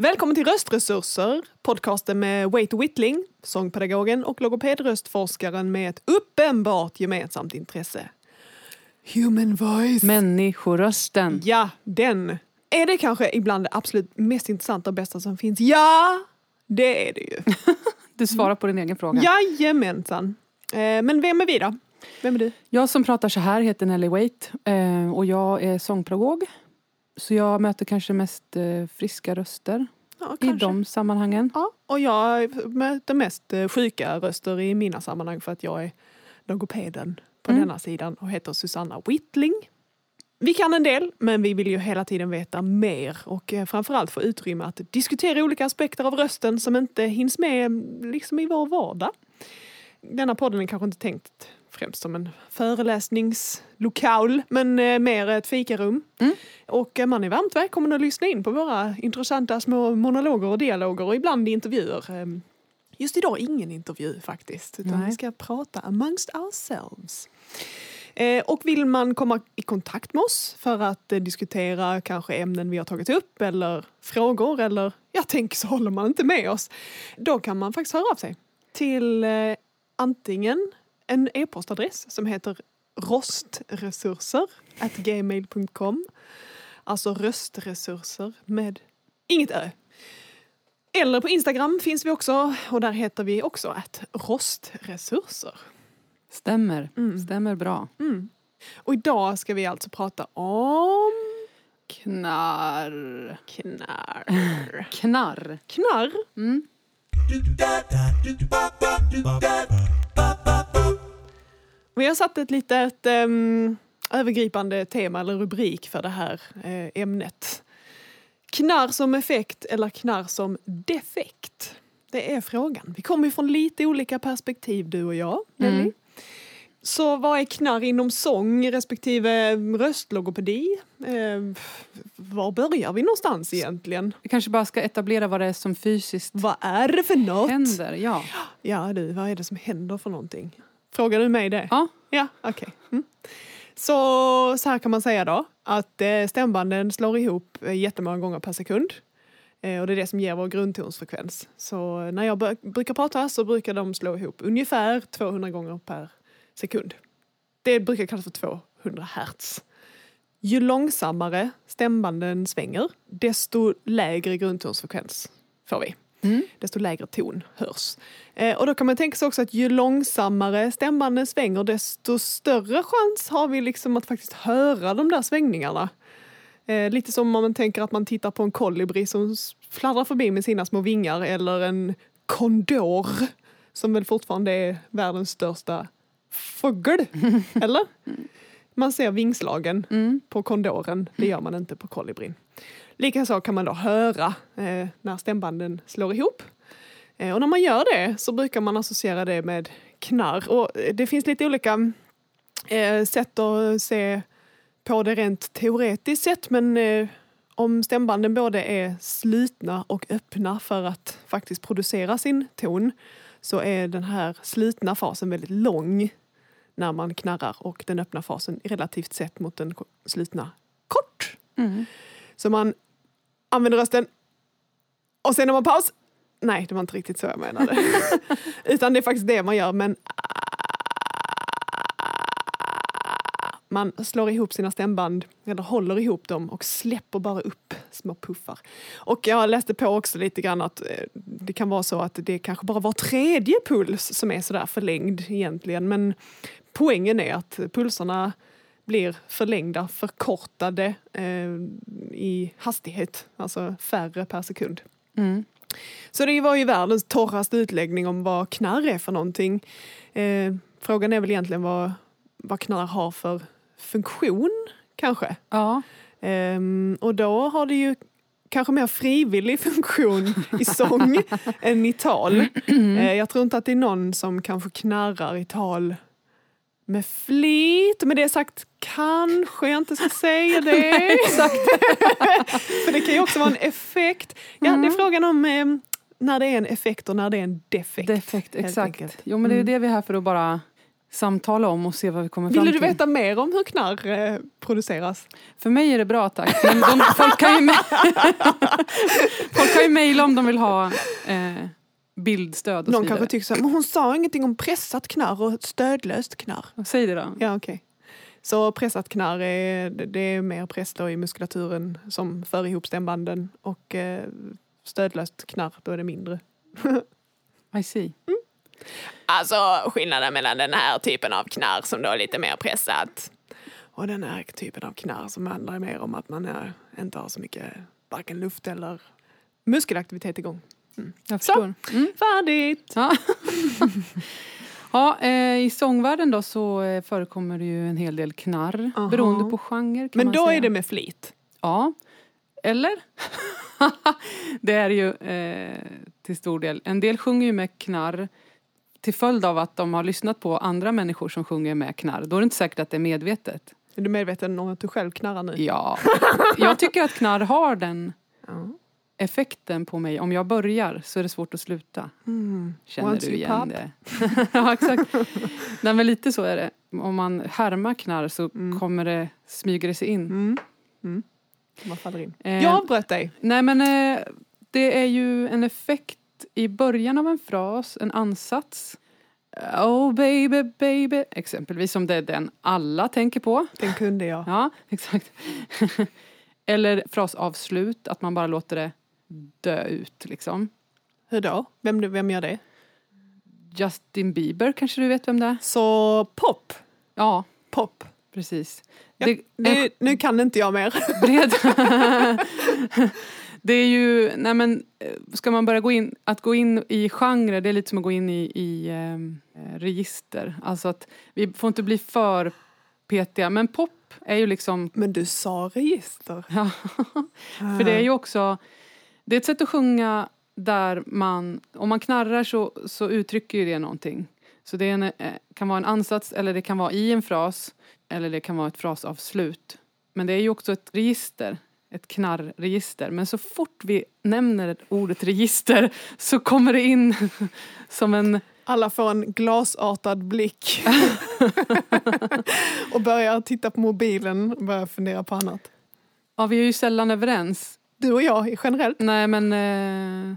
Välkommen till Röstresurser, podcasten med Wait Whitling, sångpedagogen och logopedröstforskaren med ett uppenbart gemensamt intresse. Human voice. Människorösten. Ja, den. Är det kanske ibland det absolut mest intressanta och bästa som finns? Ja, det är det ju. Du svarar på din egen fråga. Jajamensan. Eh, men vem är vi då? Vem är du? Jag som pratar så här heter Nelly Waite eh, och jag är sångpedagog. Så jag möter kanske mest eh, friska röster Ja, i de sammanhangen. Ja, och jag möter mest eh, sjuka röster i mina sammanhang för att jag är logopeden på Mm. denna sidan och heter Susanna Whitling. Vi kan en del, men vi vill ju hela tiden veta mer och eh, framförallt få utrymme att diskutera olika aspekter av rösten som inte hinns med mm, liksom i vår vardag. Denna podden är kanske inte tänkt främst som en föreläsningslokal, men eh, mer ett fikarum. Mm. Och eh, man är varmt välkommen att lyssna in på våra intressanta små monologer och dialoger och ibland intervjuer. Ehm, Just idag ingen intervju faktiskt, utan Nej. vi ska prata amongst ourselves. Eh, Och vill man komma i kontakt med oss för att diskutera kanske ämnen vi har tagit upp eller frågor eller jag tänker så håller man inte med oss. Då kan man faktiskt höra av sig till antingen en e-postadress som heter rostresurser gmail.com Alltså röstresurser med inget ö. Eller på Instagram finns vi också och där heter vi också att rostresurser. Stämmer. Mm. Stämmer bra. Mm. Och idag ska vi alltså prata om Knarr. knarr. Knarr. Knarr? Mm. Vi har satt ett litet ehm, övergripande tema eller rubrik för det här eh, ämnet. Knarr som effekt eller knarr som defekt? Det är frågan. Vi kommer från lite olika perspektiv du och jag, Nelly. Mm. Så vad är knarr inom sång respektive röstlogopedi? Eh, var börjar vi någonstans egentligen? Vi kanske bara ska etablera vad det är som fysiskt Vad är det för något? händer. Ja. Ja du, vad är det som händer för någonting? Frågar du mig det? ja. Ja, okej. Mm. Så, så här kan man säga då, att eh, stämbanden slår ihop eh, jättemånga gånger per sekund. Eh, och det är det som ger vår grundtonsfrekvens. Så när jag brukar prata så brukar de slå ihop ungefär 200 gånger per sekund. Det brukar kallas för 200 hertz. Ju långsammare stämbanden svänger, desto lägre grundtonsfrekvens får vi Mm. desto lägre ton hörs. Eh, och då kan man tänka sig också att ju långsammare stämbanden svänger desto större chans har vi liksom att faktiskt höra de där svängningarna. Eh, lite som om man tänker att man tittar på en kolibri som fladdrar förbi med sina små vingar eller en kondor som väl fortfarande är världens största fågel. eller? Man ser vingslagen Mm. på kondoren, det gör man inte på kolibrin. Likaså kan man då höra eh, när stämbanden slår ihop. Eh, och när man gör det så brukar man associera det med knarr. Och eh, det finns lite olika eh, sätt att se på det rent teoretiskt sett men eh, om stämbanden både är slutna och öppna för att faktiskt producera sin ton så är den här slutna fasen väldigt lång när man knarrar och den öppna fasen relativt sett mot den slutna kort. Mm. Så man använder rösten och sen har man paus. Nej, det var inte riktigt så jag menade. Utan det är faktiskt det man gör. Men man slår ihop sina stämband, eller håller ihop dem och släpper bara upp små puffar. Och jag läste på också lite grann att eh, det kan vara så att det kanske bara var tredje puls som är sådär förlängd egentligen. Men poängen är att pulserna blir förlängda, förkortade eh, i hastighet, alltså färre per sekund. Mm. Så det var ju världens torraste utläggning om vad knarr är för någonting. Eh, frågan är väl egentligen vad, vad knarr har för funktion, kanske. Ja. Ehm, och då har det ju kanske mer frivillig funktion i sång än i tal. Eh, jag tror inte att det är någon som kanske knarrar i tal med flit. Med det sagt kanske jag inte ska säga det. Exakt. För det kan ju också vara en effekt. Ja, Det är frågan om eh, när det är en effekt och när det är en defekt. Defekt, exakt. enkelt. Jo men det är Mm. det vi är här för att bara samtala om och se vad vi kommer fram Vill till. du veta mer om hur knarr eh, produceras? För mig är det bra tack. Men de, folk kan ju folk kan ju mejla om de vill ha eh, bildstöd och Någon så vidare. kanske tycker så här, men hon sa ingenting om pressat knarr och stödlöst knarr. Säg det då. Ja, okej. Så pressat knarr är, det är mer press då i muskulaturen som för ihop stämbanden och eh, stödlöst knarr då är det mindre. I see. Alltså skillnaden mellan den här typen av knarr som då är lite mer pressat och den här typen av knarr som handlar mer om att man är, inte har så mycket varken luft eller muskelaktivitet igång. Jag Så. förstår. Mm. Färdigt! Ja. ja, eh, I sångvärlden då så eh, förekommer det ju en hel del knarr Aha. beroende på genre. Men då säga. är det med flit. Ja. Eller? det är ju eh, till stor del. En del sjunger ju med knarr till följd av att de har lyssnat på andra människor som sjunger med knarr. Då är det inte säkert att det är medvetet. Är du medveten om att du själv knarrar nu? Ja. Jag tycker att knarr har den Ja. Effekten på mig. Om jag börjar så är det svårt att sluta. Mm. Känner Once du igen det? ja, exakt. Nej, men lite så är det. Om man härmar knarr så Mm. kommer det, smyger det sig in. Mm. Mm. Man faller in. Eh, Jag avbröt dig. Nej men eh, det är ju en effekt i början av en fras, en ansats. Oh baby baby, exempelvis om det är den alla tänker på. Den kunde jag. Ja, exakt. Eller frasavslut, att man bara låter det dö ut liksom. Hur då? Vem, vem gör det? Justin Bieber kanske du vet vem det är? Så pop. Ja, Pop. precis. Ja, Det, Nu, nu kan inte jag mer. bred. det är ju, nej men eh, ska man börja gå in, att gå in i genre det är lite som att gå in i, i ehm, eh, register. Alltså att vi får inte bli för petiga. Men pop är ju liksom, Men du sa register. ja, för det är ju också, det är ett sätt att sjunga där man, om man knarrar så, så uttrycker ju det någonting. Så det en, eh, kan vara en ansats eller det kan vara i en fras eller det kan vara ett frasavslut. Men det är ju också ett register, ett knarrregister. Men så fort vi nämner ordet register så kommer det in som en... Alla får en glasartad blick. och börjar titta på mobilen och börjar fundera på annat. Ja, vi är ju sällan överens. Du och jag generellt. Nej, men eh,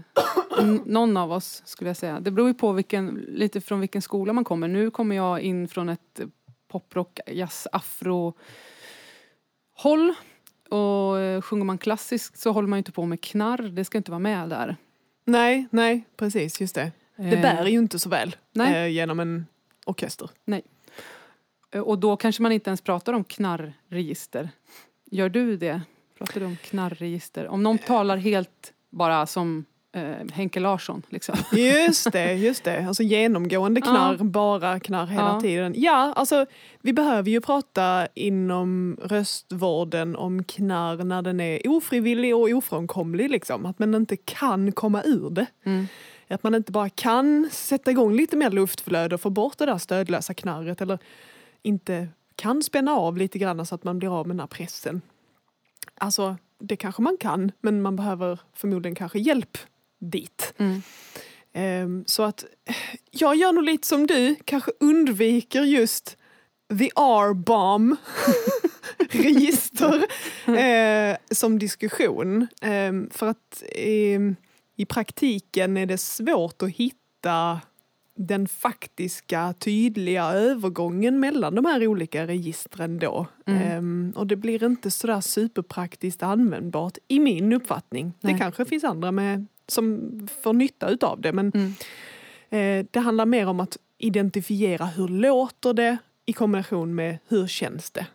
någon av oss skulle jag säga. Det beror ju på vilken, lite från vilken skola man kommer. Nu kommer jag in från ett poprock, jazz, afro håll. Och eh, sjunger man klassiskt så håller man ju inte på med knarr. Det ska inte vara med där. Nej, nej, precis, just det. Det Eh, bär ju inte så väl Nej. eh, genom en orkester. Eh, Och då kanske man inte ens pratar om knarrregister. Gör du det? Pratar du om knarrregister? Om någon talar helt bara som eh, Henke Larsson liksom. Just det, just det. Alltså genomgående knarr, Ja. bara knarr hela Ja. tiden. Ja, alltså vi behöver ju prata inom röstvården om knarr när den är ofrivillig och ofrånkomlig. Liksom. Att man inte kan komma ur det. Mm. Att man inte bara kan sätta igång lite mer luftflöde och få bort det där stödlösa knarret. Eller inte kan spänna av lite grann så att man blir av med den här pressen. Alltså, det kanske man kan, men man behöver förmodligen kanske hjälp dit. Mm. Ehm, så att eh, jag gör nog lite som du, kanske undviker just the R-bomb register eh, som diskussion. Ehm, för att ehm, i praktiken är det svårt att hitta den faktiska tydliga övergången mellan de här olika registren då. Mm. Ehm, och det blir inte sådär superpraktiskt användbart i min uppfattning. Nej. Det kanske finns andra med, som får nytta utav det men Mm. eh, det handlar mer om att identifiera hur låter det i kombination med hur känns det.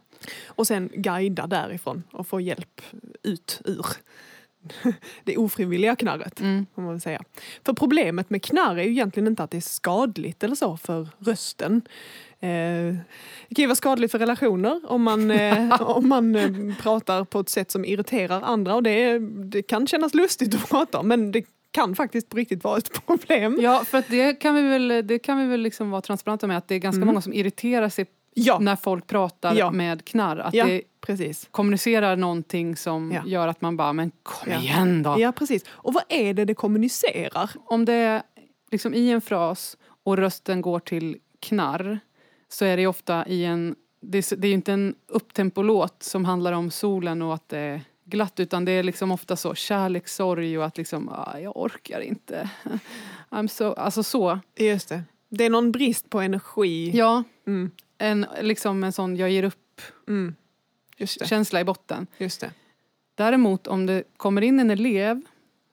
Och sen guida därifrån och få hjälp ut ur det ofrivilliga knarret. Mm. Man säga. För problemet med knarr är ju egentligen inte att det är skadligt eller så för rösten. Eh, det kan ju vara skadligt för relationer om man, eh, om man eh, pratar på ett sätt som irriterar andra och det, det kan kännas lustigt att prata om men det kan faktiskt på riktigt vara ett problem. Ja, för det kan vi väl, det kan vi väl liksom vara transparenta med att det är ganska Mm. många som irriterar sig Ja, när folk pratar Ja. med knarr. Att Ja. det precis. kommunicerar någonting som gör att man bara, men kom igen då. Ja, precis. Och vad är det det kommunicerar? Om det är liksom i en fras och rösten går till knarr så är det ofta i en, det är, det är inte en upptempolåt som handlar om solen och att det är glatt utan det är liksom ofta så kärlek, sorg och att liksom, ah, jag orkar inte. I'm so, alltså så. Just det. Det är någon brist på energi. Ja, Mm. En, liksom en sån jag ger upp Mm. I botten. Just det. Däremot om det kommer in en elev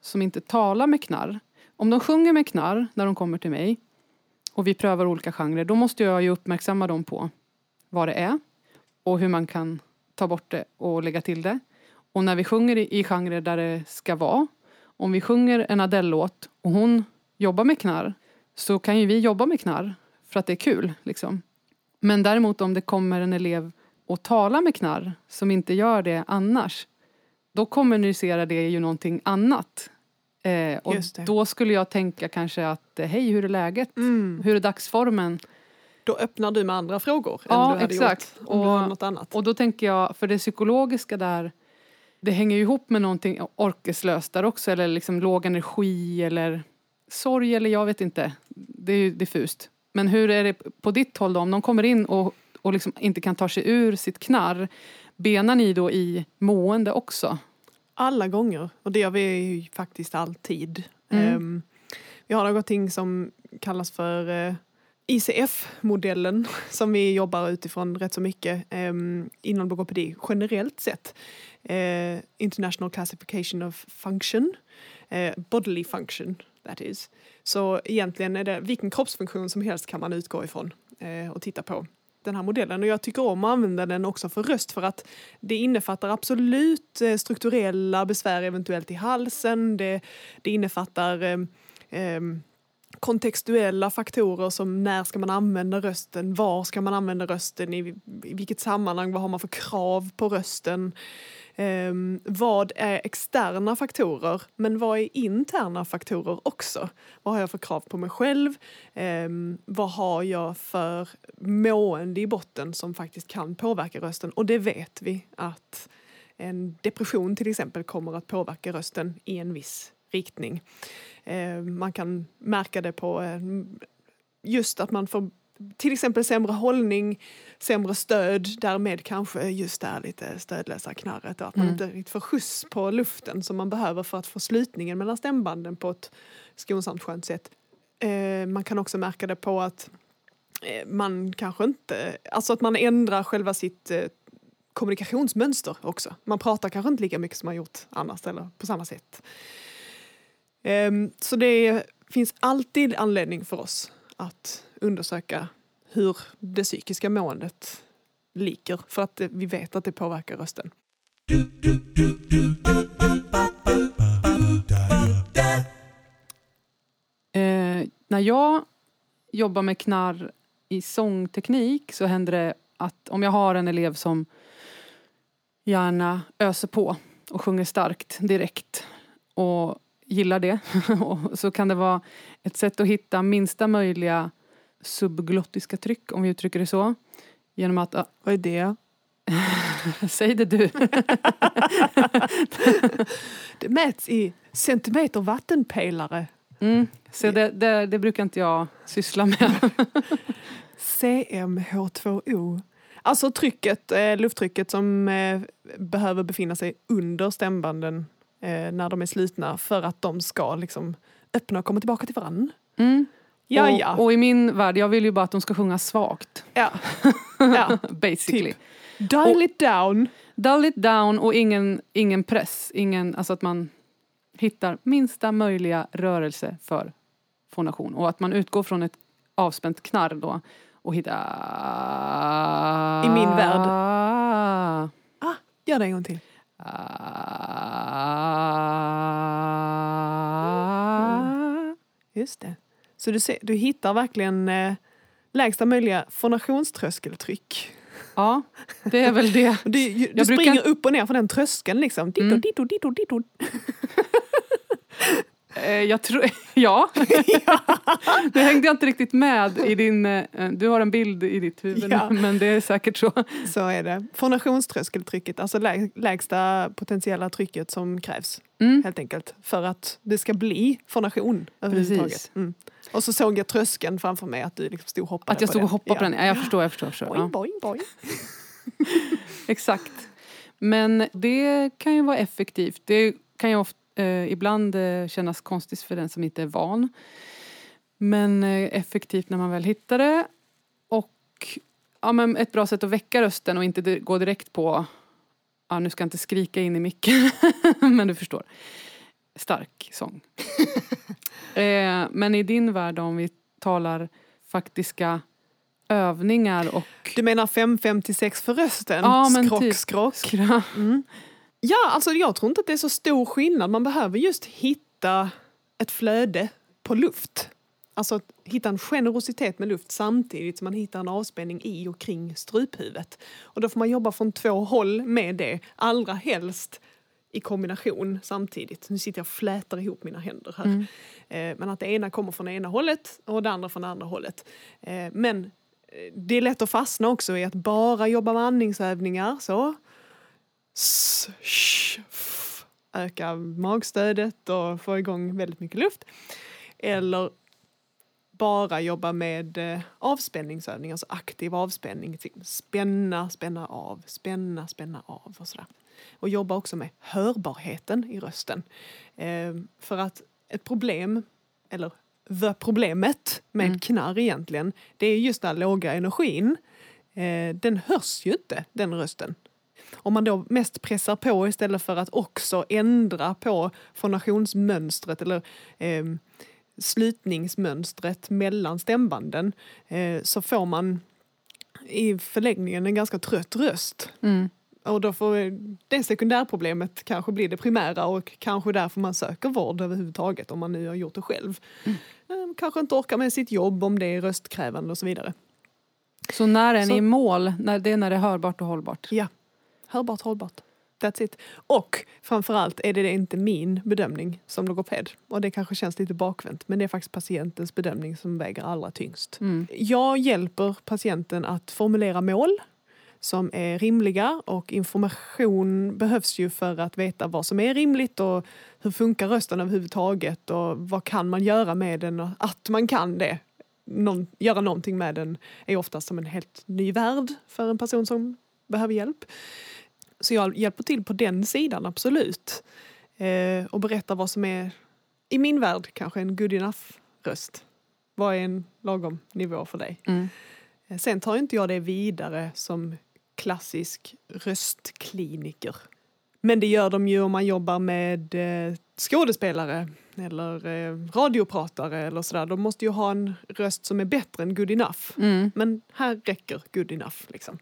som inte talar med knarr. Om de sjunger med knarr när de kommer till mig och vi prövar olika genrer, då måste jag ju uppmärksamma dem på vad det är och hur man kan ta bort det och lägga till det. Och när vi sjunger i, i genrer där det ska vara, om vi sjunger en Adele-låt och hon jobbar med knarr, så kan ju vi jobba med knarr för att det är kul. Liksom. Men däremot om det kommer en elev och talar med knarr som inte gör det annars, då kommunicerar det ju någonting annat. Eh, och då skulle jag tänka kanske att eh, hej, hur är läget? Mm. Hur är dagsformen? Då öppnar du med andra frågor Ja, än du hade exakt. gjort om du Och- hade något annat. Och då tänker jag, för det psykologiska där, det hänger ju ihop med någonting orkeslöst där också, eller liksom låg energi eller sorg eller jag vet inte. Det är ju diffust. Men hur är det på ditt håll då? Om de kommer in och, och liksom inte kan ta sig ur sitt knarr, benar ni då i mående också? Alla gånger. Och det gör vi faktiskt alltid. Mm. Ehm, vi har någonting som kallas för eh, ICF-modellen som vi jobbar utifrån rätt så mycket um, inom logopedi generellt sett. Eh, International Classification of Function. eh, bodily function, that is. Så egentligen är det vilken kroppsfunktion som helst kan man utgå ifrån eh, och titta på den här modellen. Och jag tycker om att använda den också för röst för att det innefattar absolut eh, strukturella besvär eventuellt i halsen. Det, det innefattar eh, eh, kontextuella faktorer som när ska man använda rösten, var ska man använda rösten, i, i vilket sammanhang, vad har man för krav på rösten eh, vad är externa faktorer, men vad är interna faktorer också? Vad har jag för krav på mig själv? Eh, vad har jag för mående i botten som faktiskt kan påverka rösten? Och det vet vi att en depression till exempel kommer att påverka rösten i en viss riktning. Eh, man kan märka det på ehm, just att man får till exempel sämre hållning, sämre stöd, därmed kanske just det här lite stödlösa knarret och att man Mm. inte riktigt får skjuts på luften som man behöver för att få slutningen mellan stämbanden på ett skonsamt skönt sätt. Eh, man kan också märka det på att eh, man kanske inte, alltså att man ändrar själva sitt eh, kommunikationsmönster också. Man pratar kanske inte lika mycket som man gjort annars eller på samma sätt. Ehm, Så det finns alltid anledning för oss att undersöka hur det psykiska måendet ligger för att vi vet att det påverkar rösten. Eh, när jag jobbar med knarr i sångteknik så händer det att om jag har en elev som gärna öser på och sjunger starkt direkt och gillar det så kan det vara ett sätt att hitta minsta möjliga subglottiska tryck om vi uttrycker det så. Genom att, ah, Vad är det? säg det du. Det mäts i centimeter vattenpelare. Mm. Så det, det, det brukar inte jag syssla med. CMH2O. Alltså trycket, eh, lufttrycket som eh, behöver befinna sig under stämbanden eh, när de är slutna för att de ska liksom öppna och komma tillbaka till varandra. Mm. Ja, och, ja. och i min värld, jag vill ju bara att de ska sjunga svagt. ja. ja. Basically. Typ. Och- it down. Dull it down och ingen, ingen press. Ingen, alltså att man hittar minsta möjliga rörelse för fonation. Och att man utgår från ett avspänt knarr då och hittar... I min värld. Ah, Ah, gör det en gång till. Ah. Just det. Så du, ser, du hittar verkligen eh, lägsta möjliga fonationströskeltryck. Ja, det är väl det. Du, du Jag brukar- springer upp och ner för den tröskeln liksom. Ditto, Mm. ditto, ditto, ditto. Eh, Jag tror, ja. Nu hängde jag inte riktigt med i din... eh, Du har en bild i ditt huvud, Ja. men det är säkert så. Så är det. Fonationströskeltrycket, alltså lä- lägsta potentiella trycket som krävs Mm. helt enkelt för att det ska bli fonation överhuvudtaget. Mm. Och så såg jag tröskeln framför mig att du liksom stod och hoppade Att jag stod och hoppade på Ja. den. Ja, jag förstår, jag förstår. Jag förstår. Boing, Ja. boing, boing. Exakt. Men det kan ju vara effektivt. Det kan ju ofta, eh, ibland eh, kännas konstigt för den som inte är van. Men eh, effektivt när man väl hittar det. Och ja, men ett bra sätt att väcka rösten och inte di- gå direkt på Ja, nu ska jag inte skrika in i micken, men du förstår. Stark sång. eh, men i din värld om vi talar faktiska övningar och Du menar 556 för rösten? Ja, men skrock, typ. skrock. skra... Mm. Ja, alltså jag tror inte att det är så stor skillnad. Man behöver just hitta ett flöde på luft. Alltså att hitta en generositet med luft samtidigt som man hittar en avspänning i och kring struphuvudet. Och då får man jobba från två håll med det, allra helst i kombination samtidigt. Nu sitter jag och flätar ihop mina händer här. Mm. Eh, Men att det ena kommer från ena hållet och det andra från det andra hållet. Eh, Men eh, det är lätt att fastna också i att bara jobba med andningsövningar. Så. S, sh, f, öka magstödet och få igång väldigt mycket luft. Eller bara jobba med eh, avspänningsövningar, alltså aktiv avspänning. Till- Spänna, spänna av, spänna, spänna av och sådär. Och jobba också med hörbarheten i rösten. Eh, för att ett problem, eller the problemet med Mm. knarr egentligen, det är just den låga energin. Eh, den hörs ju inte, den rösten. Om man då mest pressar på istället för att också ändra på fonationsmönstret eller eh, slutningsmönstret mellan stämbanden eh, så får man i förlängningen en ganska trött röst. Mm. Och då får det sekundärproblemet kanske bli det primära och kanske därför man söker vård överhuvudtaget om man nu har gjort det själv. Eh, Kanske inte orkar med sitt jobb om det är röstkrävande och så vidare. Så när är ni i mål? När, det är när det är hörbart och hållbart? Ja, hörbart, hållbart. That's it. Och framförallt är det inte min bedömning som logoped. Och det kanske känns lite bakvänt men det är faktiskt patientens bedömning som väger allra tyngst. Mm. Jag hjälper patienten att formulera mål som är rimliga och information behövs ju för att veta vad som är rimligt och hur funkar rösten överhuvudtaget och vad kan man göra med den och att man kan det. Någon, göra någonting med den är oftast som en helt ny värld för en person som behöver hjälp. Så jag hjälper till på den sidan, absolut. Eh, och berättar vad som är, i min värld, kanske en good enough röst. Vad är en lagom nivå för dig? Mm. Eh, Sen tar inte jag det vidare som klassisk röstkliniker. Men det gör de ju om man jobbar med eh, skådespelare eller eh, radiopratare eller sådär. De måste ju ha en röst som är bättre än good enough. Mm. Men här räcker good enough. Liksom.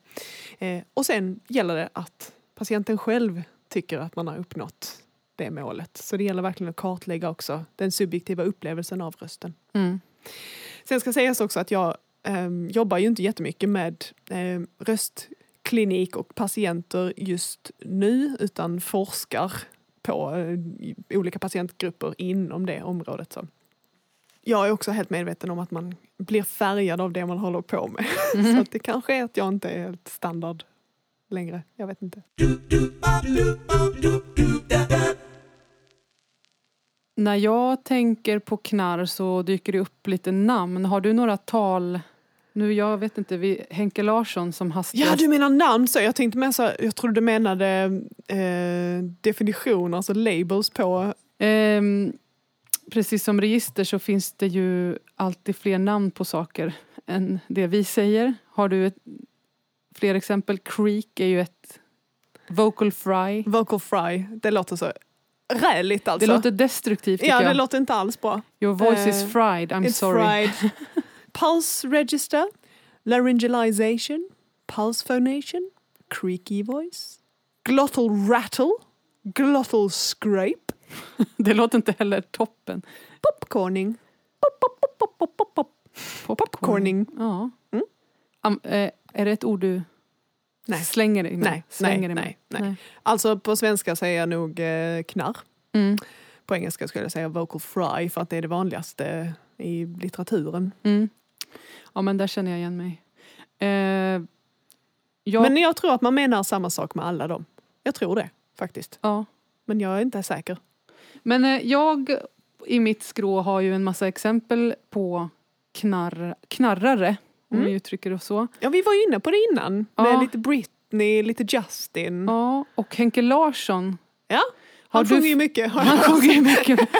Eh, och sen gäller det att patienten själv tycker att man har uppnått det målet. Så det gäller verkligen att kartlägga också den subjektiva upplevelsen av rösten. Mm. Sen ska sägas också att jag eh, jobbar ju inte jättemycket med eh, röstklinik och patienter just nu utan forskar på eh, olika patientgrupper inom det området. Så. Jag är också helt medveten om att man blir färgad av det man håller på med. Så att det kanske är att jag inte är helt standard längre. Jag vet inte. När jag tänker på knarr så dyker det upp lite namn. Har du några tal? Nu, jag vet inte, vi, Henke Larsson som hastigast. Ja, du menar namn så. Jag tänkte med så här, jag trodde du menade eh, definitioner, alltså labels på Ehm, precis som register så finns det ju alltid fler namn på saker än det vi säger. Har du ett, fler exempel? Creek är ju ett vocal fry. vocal fry. Det låter så räligt alltså. Det låter destruktivt tycker ja, det jag. låter inte alls bra. Your voice eh, is fried, I'm It's sorry. fried. Pulse register, laryngalization, pulse phonation, creaky voice, glottal rattle, glottal scrape, Det låter inte heller toppen. popcorning. Pop, pop, pop, pop, pop, pop, pop. Popcorning. Ja. Mm. Am, eh, är det ett ord du Nej. slänger dig med? Nej, slänger nej, dig med? nej, Alltså på svenska säger jag nog eh, knarr. Mm. På engelska skulle jag säga vocal fry för att det är det vanligaste i litteraturen. Mm. Ja men där känner jag igen mig. Eh, jag, Men jag tror att man menar samma sak med alla dem. Jag tror det faktiskt. ja. Men jag är inte säker. men eh, jag i mitt skrå har ju en massa exempel på knarr, knarrare, om Mm. vi uttrycker det så. Ja, vi var ju inne på det innan. Med Ja. lite Britney, lite Justin. Ja, och Henke Larsson, Ja, Har han du sjunger ju mycket. han sjunger ju mycket.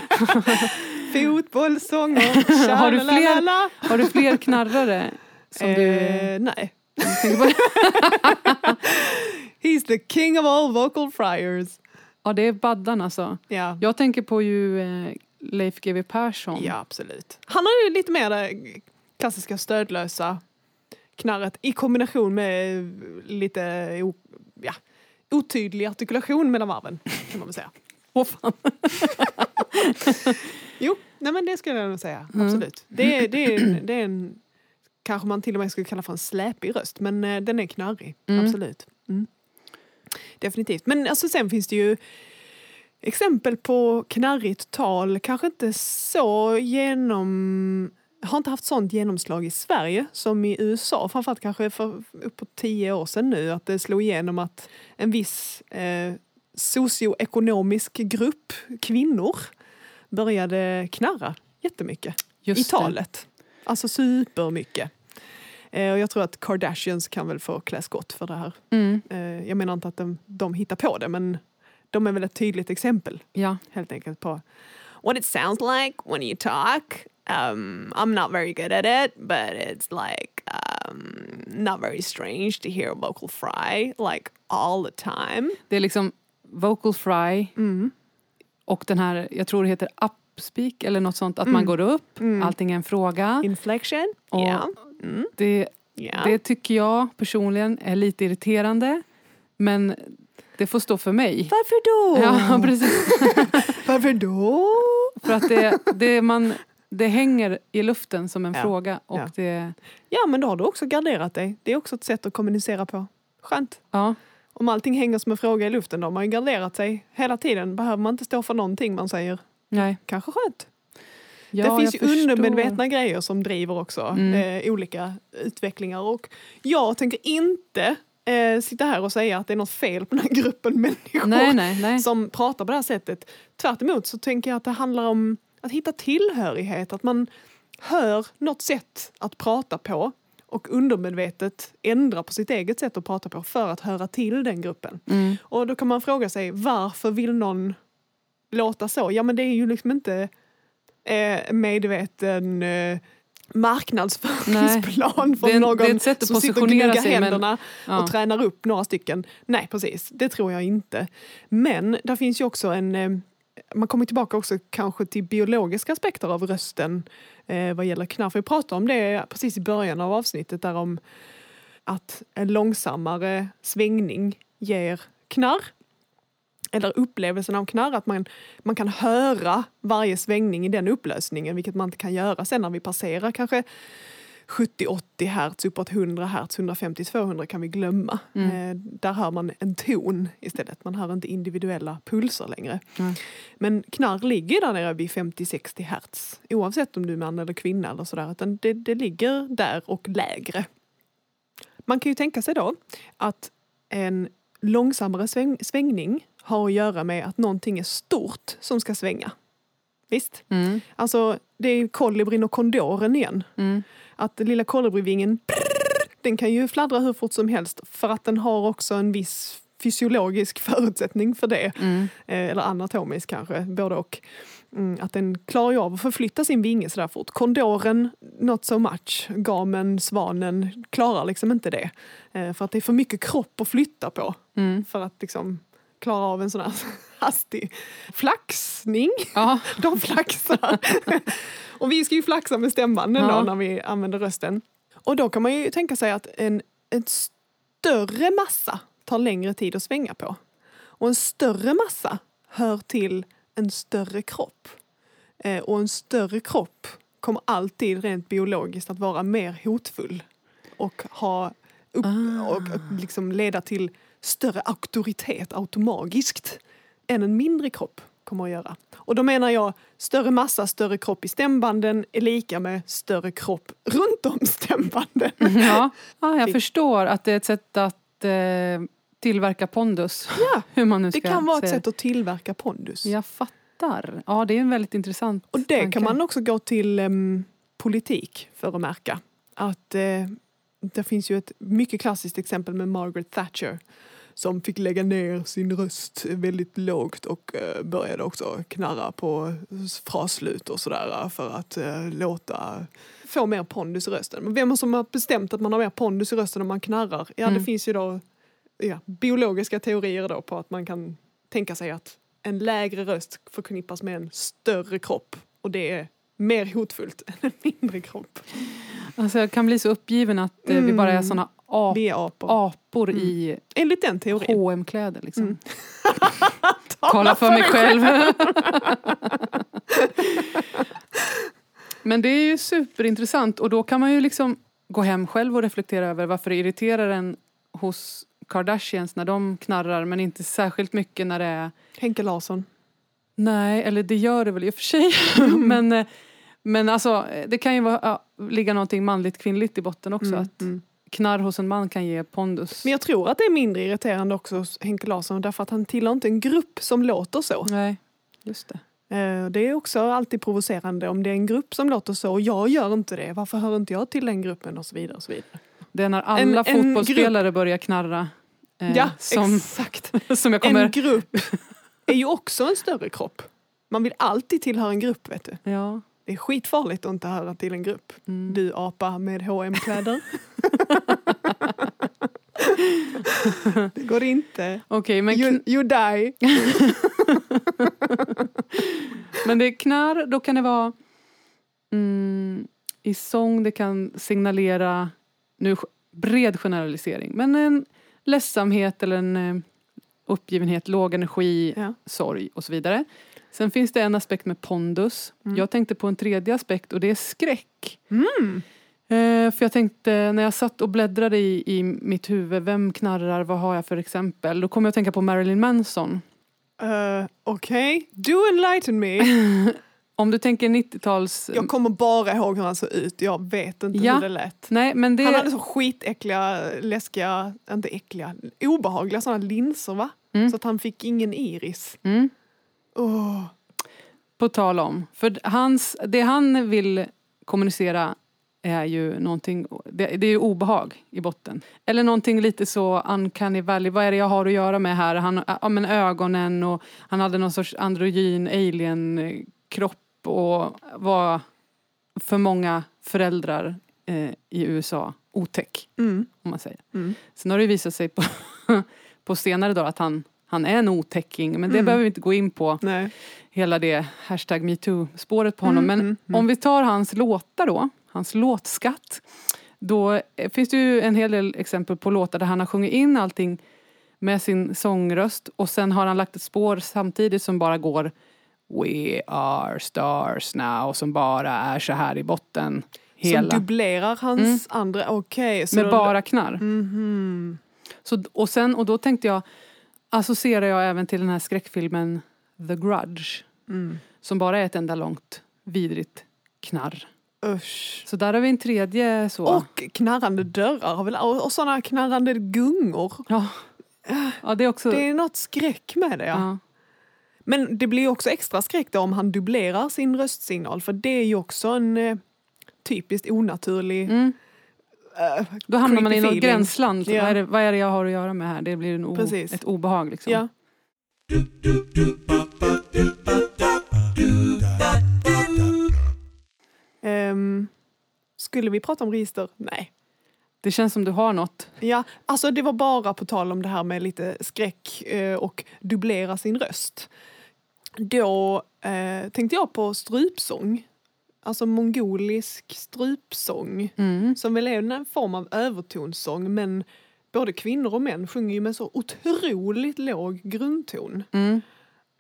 Fotbollssånger. Har du fler-. Har du fler knarrare? Som du Eh, nej. He's the king of all vocal friars. Ja, det är Baddan alltså. Ja. Jag tänker på ju eh, Leif GW Persson. ja, absolut. Han har ju lite mer det klassiska stödlösa knarret i kombination med lite o, ja, otydlig artikulation mellan varven, kan man väl säga. Åh, fan. Jo, nej men det skulle jag nog säga. Mm. Absolut. Det, är, det, är, det är en, kanske man till och med skulle kalla för en släpig röst, men eh, den är knarrig. Mm. Absolut. Mm. Definitivt. Men alltså, sen finns det ju exempel på knarrigt tal, kanske inte så genom har inte haft sånt genomslag i Sverige som i USA, framförallt kanske för uppåt tio år sedan nu, att det slog igenom att en viss eh, socioekonomisk grupp kvinnor började knarra jättemycket Just i det. talet. Alltså supermycket. Eh, och jag tror att Kardashians kan väl få klä skott för det här. Mm, Eh, jag menar inte att de, de hittar på det, men de är väl ett tydligt exempel ja. helt enkelt på what it sounds like when you talk. Um, I'm not very good at it, but it's like um, not very strange to hear vocal fry like all the time. Det är liksom vocal fry Mm. och den här, jag tror det heter upspeak eller något sånt, att man Mm. går upp, Mm. allting är en fråga. Inflection, ja. Mm. Det, ja. det tycker jag personligen är lite irriterande. Men det får stå för mig. Varför då? Ja, precis. Varför då? För att det, det, man, det hänger i luften som en Ja. fråga. Och Ja. det, Ja, men då har du också garderat dig. Det är också ett sätt att kommunicera på. Skönt. ja, Om allting hänger som en fråga i luften, då har man ju garderat sig hela tiden. Behöver man inte stå för någonting man säger. nej. Kanske skönt. Ja, det finns ju förstår. undermedvetna grejer som driver också Mm. eh, olika utvecklingar. Och jag tänker inte eh, sitta här och säga att det är något fel på den här gruppen människor Nej, nej, nej. som pratar på det här sättet. Tvärt emot så tänker jag att det handlar om att hitta tillhörighet. Att man hör något sätt att prata på och undermedvetet ändra på sitt eget sätt att prata på för att höra till den gruppen. Mm. Och då kan man fråga sig varför vill någon låta så? Ja men det är ju liksom inte eh, medveten eh, marknadsföringsplan är från någon som sitter och gnuggar sig, men- händerna Ja. och tränar upp några stycken. Nej precis, det tror jag inte. Men där finns ju också en eh, man kommer tillbaka också kanske till biologiska aspekter av rösten eh, vad gäller knarr. För vi pratade om det precis i början av avsnittet där om att en långsammare svängning ger knarr. Eller upplevelsen av knarr, att man, man kan höra varje svängning i den upplösningen, vilket man inte kan göra sen när vi passerar kanske 70-80 hertz, uppåt 100 hertz, 150-200 kan vi glömma. Mm. Eh, där hör man en ton istället, man hör inte individuella pulser längre. Mm. Men knarr ligger där nere vid 50-60 hertz, oavsett om du är man eller kvinna eller sådär, utan det, det ligger där och lägre. Man kan ju tänka sig då att en långsammare sväng, svängning har att göra med att någonting är stort som ska svänga. Visst? Mm. Alltså, det är kolibrin och kondoren igen. Mm. Att lilla kolibrivingen, den kan ju fladdra hur fort som helst för att den har också en viss fysiologisk förutsättning för det. Mm. Eh, eller anatomisk kanske, både och. Mm, att den klarar av att förflytta sin vinge sådär fort. Kondoren, not so much. Gamen, svanen klarar liksom inte det. Eh, för att det är för mycket kropp att flytta på. Mm. För att liksom klara av en sån här hastig flaxning. Ja. De flaxar. och vi ska ju flaxa med stämbanden då när vi använder rösten. Och då kan man ju tänka sig att en, en större massa tar längre tid att svänga på. Och en större massa hör till en större kropp. Eh, och en större kropp kommer alltid rent biologiskt att vara mer hotfull och, ha upp, Ah. och liksom leda till större auktoritet automagiskt än en mindre kropp kommer att göra. Och då menar jag större massa, större kropp i stämbanden är lika med större kropp runt om stämbanden. Ja. ja, jag förstår att det är ett sätt att eh, tillverka pondus. Ja, Hur man nu det ska kan vara ett säga sätt att tillverka pondus. Jag fattar. Ja, det är en väldigt intressant Och det tanke. kan man också gå till em, politik för att märka. Att eh, det finns ju ett mycket klassiskt exempel med Margaret Thatcher som fick lägga ner sin röst väldigt lågt och eh, började också knarra på frasslut och sådär för att eh, låta få mer pondus i rösten. Men vem som har bestämt att man har mer pondus i rösten om man knarrar? Ja, det Mm. finns ju då ja, biologiska teorier då på att man kan tänka sig att en lägre röst förknippas med en större kropp och det är mer hotfullt än en mindre kropp. Alltså, jag kan bli så uppgiven att eh, vi bara är Mm. såna ap- är apor. apor Mm. i Enligt den teorin. H&M-kläder liksom. Mm. Kolla för mig själv. Men det är ju superintressant och då kan man ju liksom gå hem själv och reflektera över varför det irriterar en hos Kardashians när de knarrar men inte särskilt mycket när det är Henke Larsson. Nej, eller det gör det väl i och för sig. Mm. men, eh, men alltså, eh, det kan ju vara, ja, ligga någonting manligt kvinnligt i botten också. Mm, Att mm. knarr hos en man kan ge pondus. Men jag tror att det är mindre irriterande också hos Henke Larsson därför att han tillhör inte en grupp som låter så. Nej, just det. Eh, Det är också alltid provocerande om det är en grupp som låter så och jag gör inte det. Varför hör inte jag till den gruppen och så vidare. Och så vidare. Det är när alla En- en fotbollsspelare börjar knarra. eh, Ja, som, exakt. som kommer... En grupp är ju också en större kropp. Man vill alltid tillhöra en grupp vet du. Ja. Det är skitfarligt att inte höra till en grupp. Mm. Du apa med hm kläder det går inte. Okej, men, You, you die. men det är knarr, då kan det vara mm, i sång, det kan signalera, nu bred generalisering, men en ledsamhet eller en eh, uppgivenhet, låg energi, Ja. sorg och så vidare. Sen finns det en aspekt med pondus. Mm. Jag tänkte på en tredje aspekt och det är skräck. Mm. Eh, för jag tänkte när jag satt och bläddrade i, i mitt huvud, vem knarrar, vad har jag för exempel? Då kom jag att tänka på Marilyn Manson. Uh, Okej, do enlighten me. Om du tänker 90-tals... Jag kommer bara ihåg hur han såg ut. Jag vet inte Ja. hur det lät. Nej, men det... Han hade så skitäckliga, läskiga, inte äckliga, obehagliga sådana linser va? Mm. Så att han fick ingen iris. Mm, Åh. på tal om. För hans, det han vill kommunicera är ju någonting, det, det är ju obehag i botten. Eller någonting lite så uncanny valley, vad är det jag har att göra med här? Han, ja, men ögonen och han hade någon sorts androgyn alien kropp och var för många föräldrar eh, i USA otäck, Mm. om man säger. Mm. Sen har det visat sig på, på senare dagar att han, han är en otäcking, men det Mm. behöver vi inte gå in på Nej. hela det hashtag metoo-spåret på honom. Mm, Men mm, mm. om vi tar hans låtar då, hans låtskatt. Då eh, finns det ju en hel del exempel på låtar där han har sjungit in allting med sin sångröst och sen har han lagt ett spår samtidigt som bara går We are stars now som bara är så här i botten. Hela. Som dubblerar hans andra, okej. så med då- bara knarr. Mhm. Så, och, sen, och då tänkte jag, associerar jag även till den här skräckfilmen The Grudge. Mm. Som bara är ett enda långt vidrigt knarr. Usch. Så där har vi en tredje så. Och knarrande dörrar har väl- och, och sådana knarrande gungor. Ja. ja, det är också... Det är något skräck med det. Ja. ja. Men det blir också extra skräck då om han dubblerar sin röstsignal för det är ju också en eh, typiskt onaturlig... Mm. eh, Då hamnar man i något feeling. gränsland. Ja. Vad, är det, vad är det jag har att göra med här? Det blir en o, Precis. ett obehag. Liksom. ja. Ehm, skulle vi prata om register? Nej. Det känns som du har något. Ja, alltså det var bara på tal om det här med lite skräck eh, och dubblera sin röst. Då eh, tänkte jag på strupsång. Alltså mongolisk strupsång. Mm. Som väl är en form av övertonssång men både kvinnor och män sjunger ju med så otroligt låg grundton. Mm.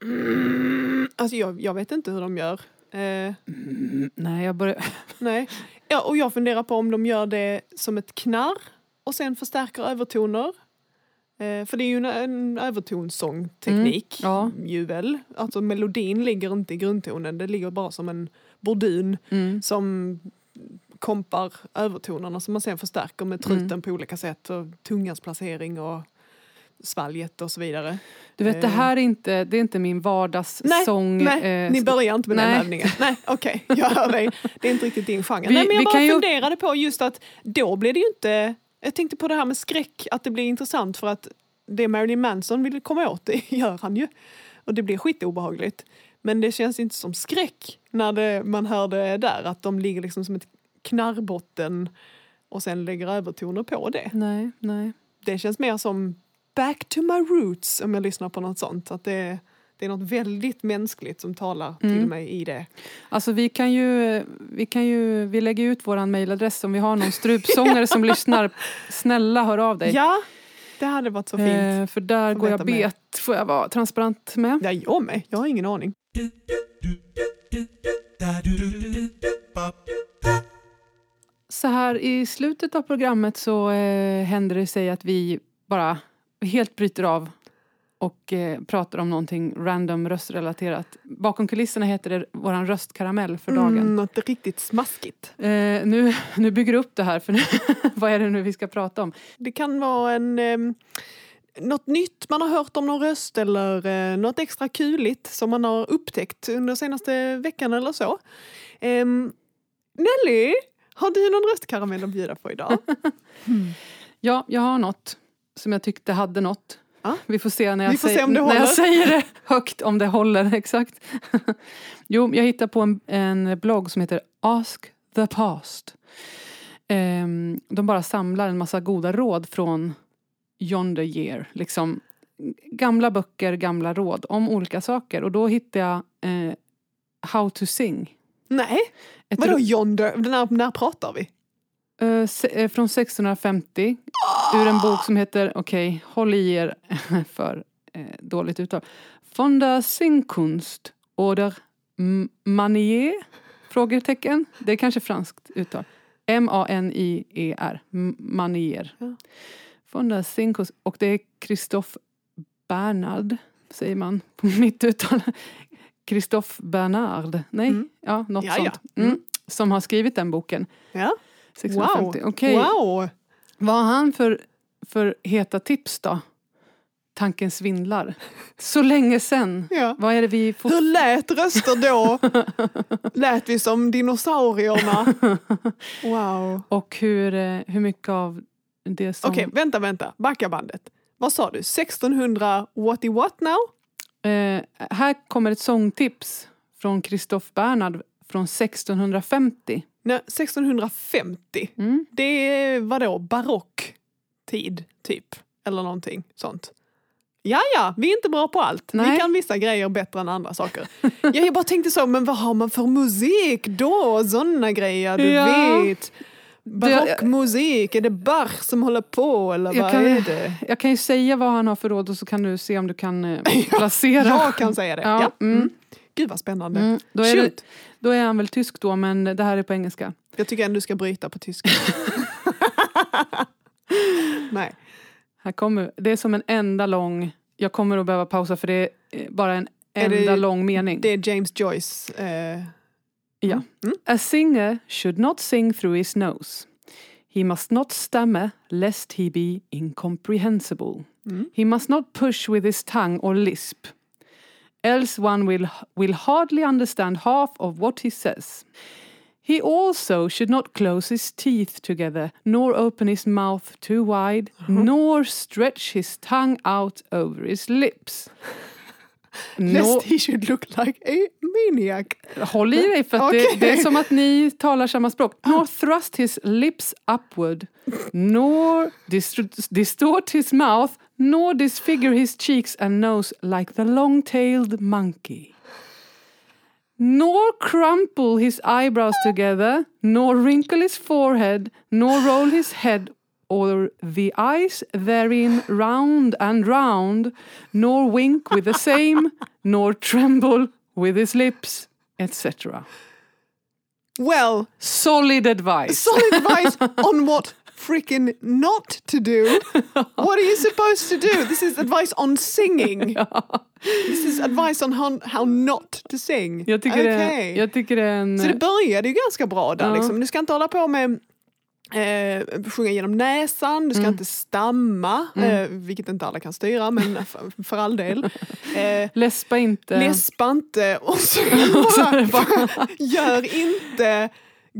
Alltså jag, jag vet inte hur de gör. Eh, Nej, jag börjar... nej. Ja, och jag funderar på om de gör det som ett knarr och sen förstärker övertoner. Eh, för det är ju en, en övertonssångteknik Mm, ja. ju väl. Alltså melodin ligger inte i grundtonen, det ligger bara som en bordun Mm. som kompar övertonerna som man sen förstärker med truten Mm. på olika sätt och tungans placering och svalget och så vidare. Du vet, det här är inte, det är inte min vardagssång. Nej, nej eh, ni börjar inte med nej. den övningen. Nej, okej, jag hör dig. Det är inte riktigt din genre. Vi- nej, men jag bara kan ju- funderade på just att då blir det ju inte... Jag tänkte på det här med skräck, att det blir intressant för att det Marilyn Manson vill komma åt, det gör han ju. Och det blir skitobehagligt. Men det känns inte som skräck när det, man hör det där, att de ligger liksom som ett knarrbotten och sen lägger övertoner på det. Nej, nej. Det känns mer som back to my roots om jag lyssnar på något sånt. Att det, det är något väldigt mänskligt som talar till Mm. mig i det. Alltså vi kan ju, vi kan ju, vi lägger ut våran mailadress om vi har någon strupsångare som lyssnar. Snälla hör av dig. Ja, det hade varit så fint. Eh, för där går jag bet, får jag vara transparent med. Ja, jag med. Jag har ingen aning. Så här i slutet av programmet så eh, händer det sig att vi bara helt bryter av och eh, pratar om någonting random röstrelaterat. Bakom kulisserna heter det våran röstkaramell för dagen. Mm, något riktigt smaskigt. Eh, nu, nu bygger du upp det här för nu, vad är det nu vi ska prata om? Det kan vara en, ehm, något nytt man har hört om någon röst eller eh, något extra kuligt som man har upptäckt under senaste veckan eller så. Ehm, Nelly, har du någon röstkaramell att bjuda på idag? Ja, jag har något som jag tyckte hade något. Ja. Vi får se när jag, får se säger, det när jag säger det högt om det håller. Exakt. jo, jag hittade på en, en blogg som heter Ask the Past. Ehm, de bara samlar en massa goda råd från yonder year. Liksom, gamla böcker, gamla råd om olika saker. Och då hittade jag eh, How to sing. Nej, Ett vadå yonder? När, när pratar vi? Eh, eh, från 1650 ur en bok som heter, okej, håll i er för eh, dåligt uttal. Von der Singkunst oder Manier? Frågetecken. Det är kanske franskt uttal. M-A-N-I-E-R. Manier. Ja. Von der Singkunst. Och det är Christophe Bernard, säger man på mitt uttal. Christophe Bernard. Nej, Mm. ja, något Ja, ja. sånt. Mm. Som har skrivit den boken. Ja. 1650. Wow. Okej, wow. vad har han för, för heta tips då? Tanken svindlar. Så länge sen. Ja. Vad är det vi får... Hur lät röster då? lät vi som dinosaurierna? Wow. Och hur, eh, hur mycket av det som... Okej, vänta, vänta. Backa bandet. Vad sa du? 1600 what i what now? Eh, här kommer ett sångtips från Christophe Bernhard från 1650. Nej, 1650. Mm. Det är vadå, barock tid, typ? Eller någonting sånt. Ja, ja, vi är inte bra på allt. Vi Nej. kan vissa grejer bättre än andra saker. Ja, jag bara tänkte så, men vad har man för musik då? Sådana grejer, du Ja. vet. Barockmusik, är det Bach som håller på eller Jag vad kan- är det? Jag kan ju säga vad han har för råd och så kan du se om du kan eh, placera. Jag kan säga det. Ja, Ja. mm. Mm. Gud vad spännande. Mm, då, är Shoot. det, då är han väl tysk då, men det här är på engelska. Jag tycker ändå du ska bryta på tyska. Nej. Här kommer, det är som en enda lång, jag kommer att behöva pausa för det är eh, bara en Är det- enda lång mening. Det är James Joyce. Eh, Ja. Mm. A singer should not sing through his nose. He must not stammer lest he be incomprehensible. Mm. He must not push with his tongue or lisp. Else one will, will hardly understand half of what he says. He also should not close his teeth together, nor open his mouth too wide, nor stretch his tongue out over his lips. Nor, Lest he should look like a maniac. Håll i dig för Okej. det, det är som att ni talar samma språk. Nor thrust his lips upward, nor dist- distort his mouth, nor disfigure his cheeks and nose like the long-tailed monkey. Nor crumple his eyebrows together, nor wrinkle his forehead, nor roll his head or the eyes therein round and round, nor wink with the same, nor tremble with his lips, etc. Well, Solid advice. solid advice on what freaking not to do. What are you supposed to do? This is advice on singing. This is advice on how, how not to sing. Jag tycker, det, Okej. jag tycker det en... Så det började ju ganska bra där. Ja. Liksom. Du ska inte hålla på med Eh, sjunga genom näsan, du ska Mm. inte stamma, Mm. eh, vilket inte alla kan styra men för, för all del. Eh, Läspa inte. Läspa inte och så det bara, gör inte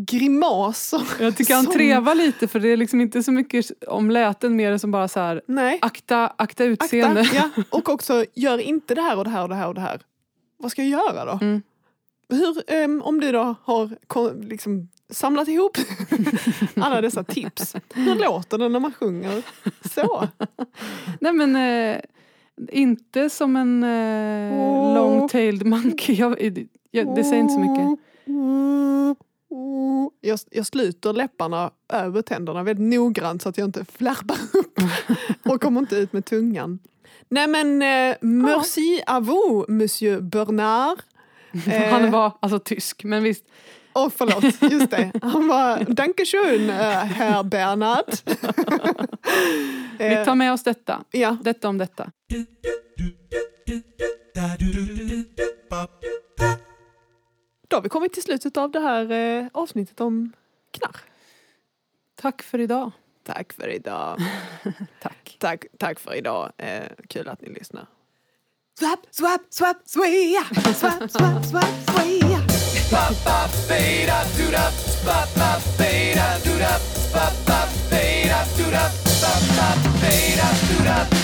grimaser. Jag tycker han som- trevar lite för det är liksom inte så mycket om läten mer som bara så här Nej, akta, akta utseende. akta. Ja. Och också, gör inte det här och det här och det här och det här. Vad ska jag göra då? Mm. Hur, ehm, om du då har liksom samlat ihop alla dessa tips, hur låter det när man sjunger så? Nej men eh, inte som en eh, Åh. long-tailed monkey. Jag, jag, det säger inte så mycket. Jag, jag sluter läpparna över tänderna väldigt noggrant så att jag inte flärpar upp och kommer inte ut med tungan. Nej men, eh, merci à vous, monsieur Bernard. Eh, Han var alltså tysk men visst. Åh förlåt, just det. Han var, Dankeschön, eh, herr Bernhard. Vi Eh, tar med oss detta. ja, Detta om detta. då har vi kommit till slutet av det här avsnittet om knarr. Tack för idag. Tack för idag. Tack. Tack, tack för idag. Eh, kul att ni lyssnar. Swap, swap, swap, sway. Swap, swap, swap, sway. Pop, bop, beta, do da. Pop, bop, beta, do da. Pop, bop, beta, do da. Pop, bop, beta, do da.